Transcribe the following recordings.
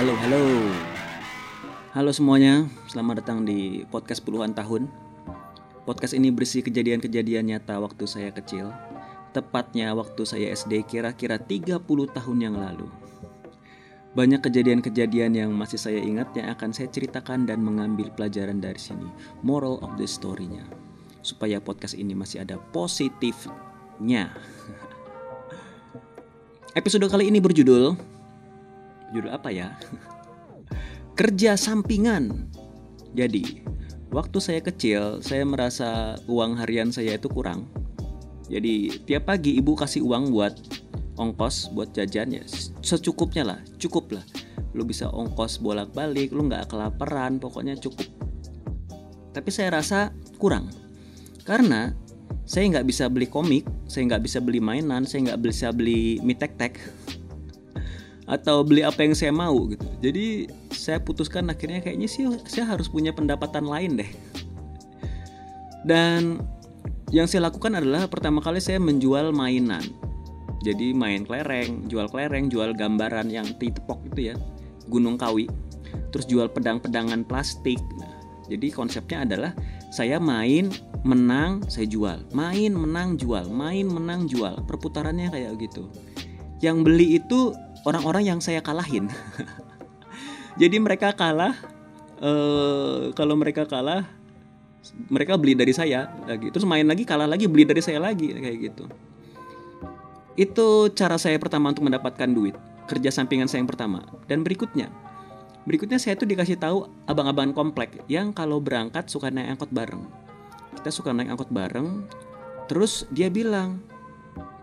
Halo, halo. Halo semuanya, selamat datang di podcast puluhan tahun. Podcast ini berisi kejadian-kejadian nyata waktu saya kecil. Tepatnya waktu saya SD kira-kira 30 tahun yang lalu. Banyak kejadian-kejadian yang masih saya ingat yang akan saya ceritakan dan mengambil pelajaran dari sini. Moral of the story-nya. Supaya podcast ini masih ada positifnya. Episode kali ini berjudul Judul apa ya? Kerja sampingan. Jadi, waktu saya kecil, saya merasa uang harian saya itu kurang. Jadi, tiap pagi ibu kasih uang buat ongkos buat jajan ya secukupnya lah cukup lah lu bisa ongkos bolak-balik lu nggak kelaparan pokoknya cukup tapi saya rasa kurang karena saya nggak bisa beli komik saya nggak bisa beli mainan saya nggak bisa beli mie tek tek atau beli apa yang saya mau gitu. Jadi saya putuskan akhirnya kayaknya sih saya harus punya pendapatan lain deh. Dan yang saya lakukan adalah pertama kali saya menjual mainan. Jadi main kelereng jual kelereng jual gambaran yang titepok itu ya gunung kawi. Terus jual pedang-pedangan plastik. Nah, jadi konsepnya adalah saya main menang saya jual. Main menang jual. Main menang jual. Perputarannya kayak gitu. Yang beli itu orang-orang yang saya kalahin jadi mereka kalah eh, kalau mereka kalah mereka beli dari saya lagi terus main lagi kalah lagi beli dari saya lagi kayak gitu itu cara saya pertama untuk mendapatkan duit, kerja sampingan saya yang pertama. Dan berikutnya, berikutnya saya tuh dikasih tahu abang-abang komplek yang kalau berangkat suka naik angkot bareng. Kita suka naik angkot bareng, terus dia bilang,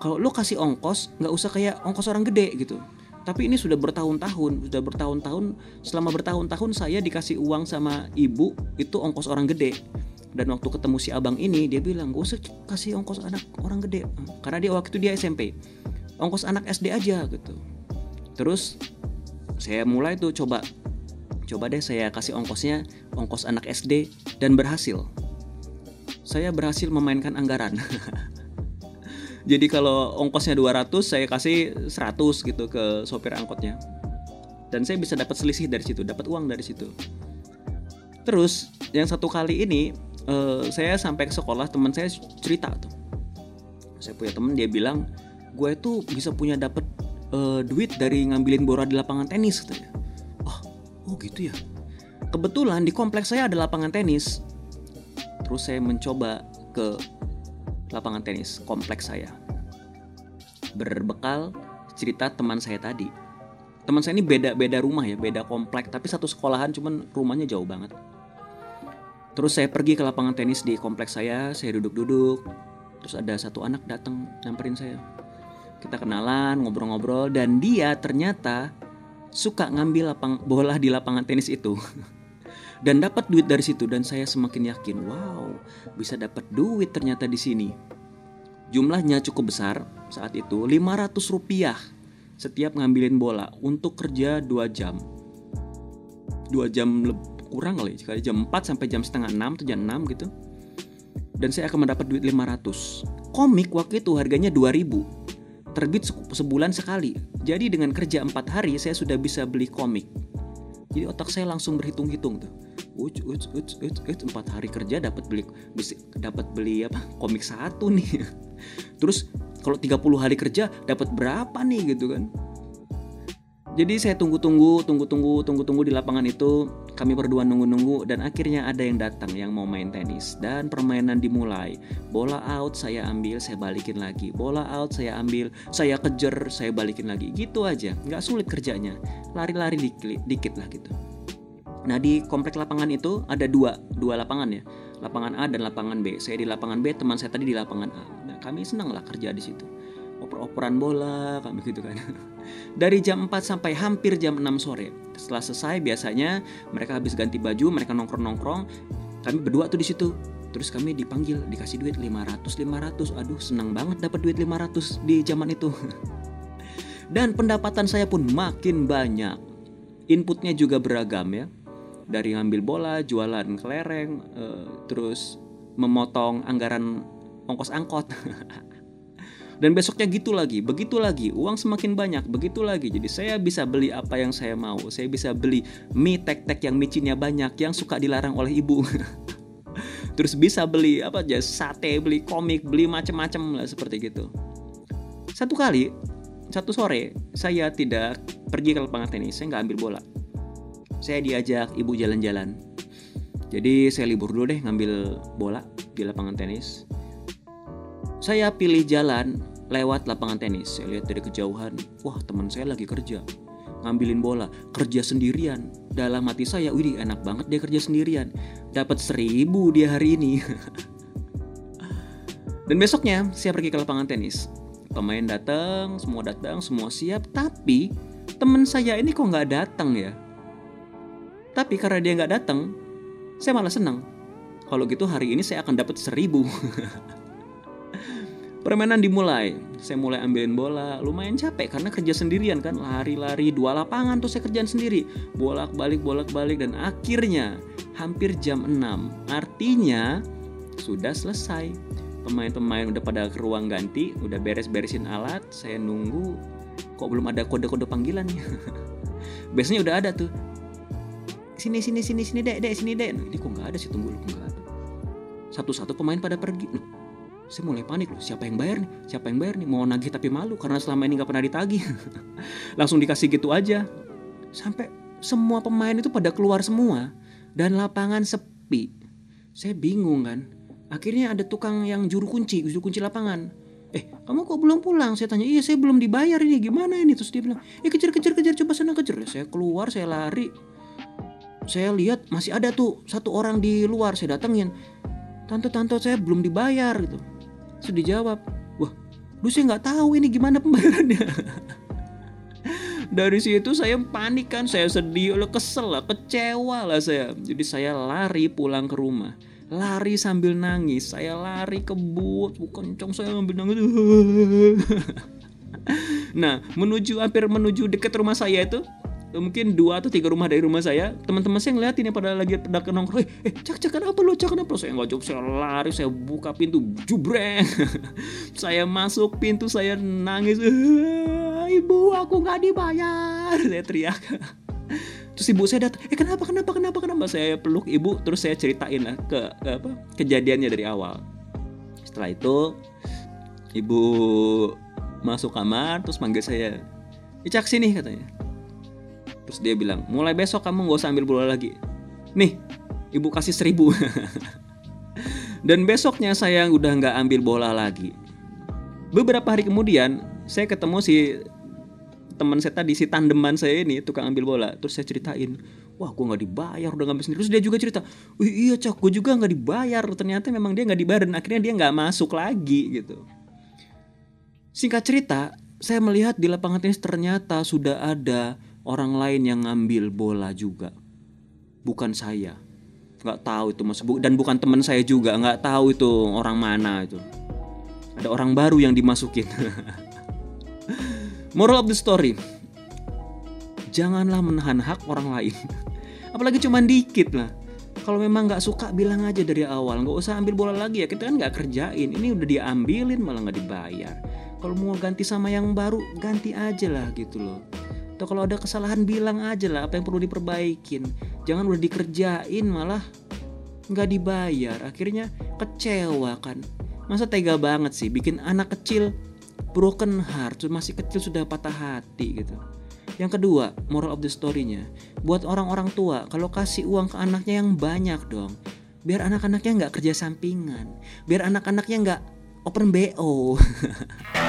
kalau lu kasih ongkos, nggak usah kayak ongkos orang gede gitu. Tapi ini sudah bertahun-tahun, sudah bertahun-tahun, selama bertahun-tahun saya dikasih uang sama ibu itu ongkos orang gede. Dan waktu ketemu si abang ini dia bilang gue usah kasih ongkos anak orang gede. Karena dia waktu itu dia SMP ongkos anak SD aja gitu. Terus saya mulai tuh coba coba deh saya kasih ongkosnya ongkos anak SD dan berhasil. Saya berhasil memainkan anggaran jadi kalau ongkosnya 200 saya kasih 100 gitu ke sopir angkotnya. Dan saya bisa dapat selisih dari situ dapat uang dari situ. Terus yang satu kali ini uh, saya sampai ke sekolah teman saya cerita tuh. Saya punya teman dia bilang gue itu bisa punya dapat uh, duit dari ngambilin bola di lapangan tenis katanya. Oh oh gitu ya? Kebetulan di kompleks saya ada lapangan tenis. Terus saya mencoba ke lapangan tenis kompleks saya berbekal cerita teman saya tadi teman saya ini beda beda rumah ya beda kompleks tapi satu sekolahan cuman rumahnya jauh banget Terus saya pergi ke lapangan tenis di kompleks saya, saya duduk-duduk. Terus ada satu anak datang nyamperin saya. Kita kenalan, ngobrol-ngobrol dan dia ternyata suka ngambil lapang bola di lapangan tenis itu. dan dapat duit dari situ dan saya semakin yakin, wow, bisa dapat duit ternyata di sini. Jumlahnya cukup besar saat itu, 500 rupiah setiap ngambilin bola untuk kerja 2 jam. 2 jam kurang kali sekali jam 4 sampai jam setengah 6 atau jam 6 gitu. Dan saya akan mendapat duit 500 komik waktu itu harganya 2000 terbit sebulan sekali. Jadi dengan kerja 4 hari saya sudah bisa beli komik. Jadi otak saya langsung berhitung-hitung tuh uch, uch, uch, uch, uch, empat hari kerja dapat beli dapat beli apa komik satu nih terus kalau 30 hari kerja dapat berapa nih gitu kan jadi saya tunggu-tunggu, tunggu-tunggu, tunggu-tunggu di lapangan itu. Kami berdua nunggu-nunggu dan akhirnya ada yang datang yang mau main tenis dan permainan dimulai. Bola out saya ambil, saya balikin lagi. Bola out saya ambil, saya kejar, saya balikin lagi. Gitu aja, nggak sulit kerjanya. Lari-lari dikit, dikit lah gitu. Nah di komplek lapangan itu ada dua, dua lapangan ya. Lapangan A dan lapangan B. Saya di lapangan B, teman saya tadi di lapangan A. Nah, kami senang lah kerja di situ. Oper-operan bola kami gitu kan. Dari jam 4 sampai hampir jam 6 sore. Setelah selesai biasanya mereka habis ganti baju mereka nongkrong-nongkrong kami berdua tuh di situ. Terus kami dipanggil dikasih duit 500 500 aduh senang banget dapat duit 500 di zaman itu. Dan pendapatan saya pun makin banyak. Inputnya juga beragam ya dari ngambil bola jualan kelereng uh, terus memotong anggaran ongkos angkot Dan besoknya gitu lagi, begitu lagi, uang semakin banyak, begitu lagi. Jadi saya bisa beli apa yang saya mau. Saya bisa beli mie tek-tek yang micinnya banyak, yang suka dilarang oleh ibu. Terus bisa beli apa aja, sate, beli komik, beli macem-macem lah seperti gitu. Satu kali, satu sore, saya tidak pergi ke lapangan tenis, saya nggak ambil bola. Saya diajak ibu jalan-jalan. Jadi saya libur dulu deh ngambil bola di lapangan tenis saya pilih jalan lewat lapangan tenis. Saya lihat dari kejauhan, wah teman saya lagi kerja. Ngambilin bola, kerja sendirian. Dalam hati saya, wih enak banget dia kerja sendirian. Dapat seribu dia hari ini. Dan besoknya saya pergi ke lapangan tenis. Pemain datang, semua datang, semua siap. Tapi teman saya ini kok nggak datang ya? Tapi karena dia nggak datang, saya malah senang. Kalau gitu hari ini saya akan dapat seribu. Permainan dimulai. Saya mulai ambilin bola, lumayan capek karena kerja sendirian kan, lari-lari dua lapangan tuh saya kerjaan sendiri. Bolak-balik bolak-balik dan akhirnya hampir jam 6. Artinya sudah selesai. Pemain-pemain udah pada ke ruang ganti, udah beres-beresin alat, saya nunggu kok belum ada kode-kode panggilan ya. Biasanya udah ada tuh. Sini sini sini sini dek dek sini dek. Ini kok nggak ada sih tunggu lu nggak ada. Satu-satu pemain pada pergi. Loh, saya mulai panik loh. Siapa yang bayar nih? Siapa yang bayar nih? Mau nagih tapi malu karena selama ini nggak pernah ditagih. Langsung dikasih gitu aja. Sampai semua pemain itu pada keluar semua dan lapangan sepi. Saya bingung kan. Akhirnya ada tukang yang juru kunci juru kunci lapangan. Eh kamu kok belum pulang? Saya tanya. Iya saya belum dibayar ini. Gimana ini? Terus dia bilang eh kejar kejar kejar. Coba sana kejar. Saya keluar saya lari saya lihat masih ada tuh satu orang di luar saya datengin tante tante saya belum dibayar gitu sudah dijawab, wah, lu saya nggak tahu ini gimana pembayarannya. Dari situ saya panik kan, saya sedih, lo kesel lah, kecewa lah saya. Jadi saya lari pulang ke rumah lari sambil nangis saya lari kebut bukan cong saya sambil nangis nah menuju hampir menuju dekat rumah saya itu mungkin dua atau tiga rumah dari rumah saya. Teman-teman saya ngeliatin ya pada lagi pada nongkrong. Eh, eh cak cak kenapa lo? Cak kenapa saya nggak jawab saya lari saya buka pintu jubreng. Saya masuk pintu saya nangis. Ibu aku nggak dibayar. Saya teriak. Terus ibu saya datang eh kenapa kenapa kenapa kenapa? Saya peluk ibu terus saya ceritain lah ke, ke apa kejadiannya dari awal. Setelah itu ibu masuk kamar terus manggil saya. Icak sini katanya Terus dia bilang, mulai besok kamu gak usah ambil bola lagi. Nih, ibu kasih seribu. Dan besoknya saya udah nggak ambil bola lagi. Beberapa hari kemudian, saya ketemu si teman saya tadi, si tandeman saya ini, tukang ambil bola. Terus saya ceritain, wah gue nggak dibayar udah ngambil sendiri. Terus dia juga cerita, wih iya cok, gue juga nggak dibayar. Ternyata memang dia nggak dibayar dan akhirnya dia nggak masuk lagi gitu. Singkat cerita, saya melihat di lapangan tenis ternyata sudah ada orang lain yang ngambil bola juga. Bukan saya. Nggak tahu itu mas dan bukan teman saya juga. Nggak tahu itu orang mana itu. Ada orang baru yang dimasukin. Moral of the story. Janganlah menahan hak orang lain. Apalagi cuma dikit lah. Kalau memang nggak suka bilang aja dari awal. Nggak usah ambil bola lagi ya. Kita kan nggak kerjain. Ini udah diambilin malah nggak dibayar. Kalau mau ganti sama yang baru ganti aja lah gitu loh atau kalau ada kesalahan bilang aja lah apa yang perlu diperbaikin. Jangan udah dikerjain malah nggak dibayar. Akhirnya kecewa kan. Masa tega banget sih bikin anak kecil broken heart masih kecil sudah patah hati gitu. Yang kedua moral of the story-nya. Buat orang-orang tua kalau kasih uang ke anaknya yang banyak dong biar anak-anaknya nggak kerja sampingan. Biar anak-anaknya nggak open bo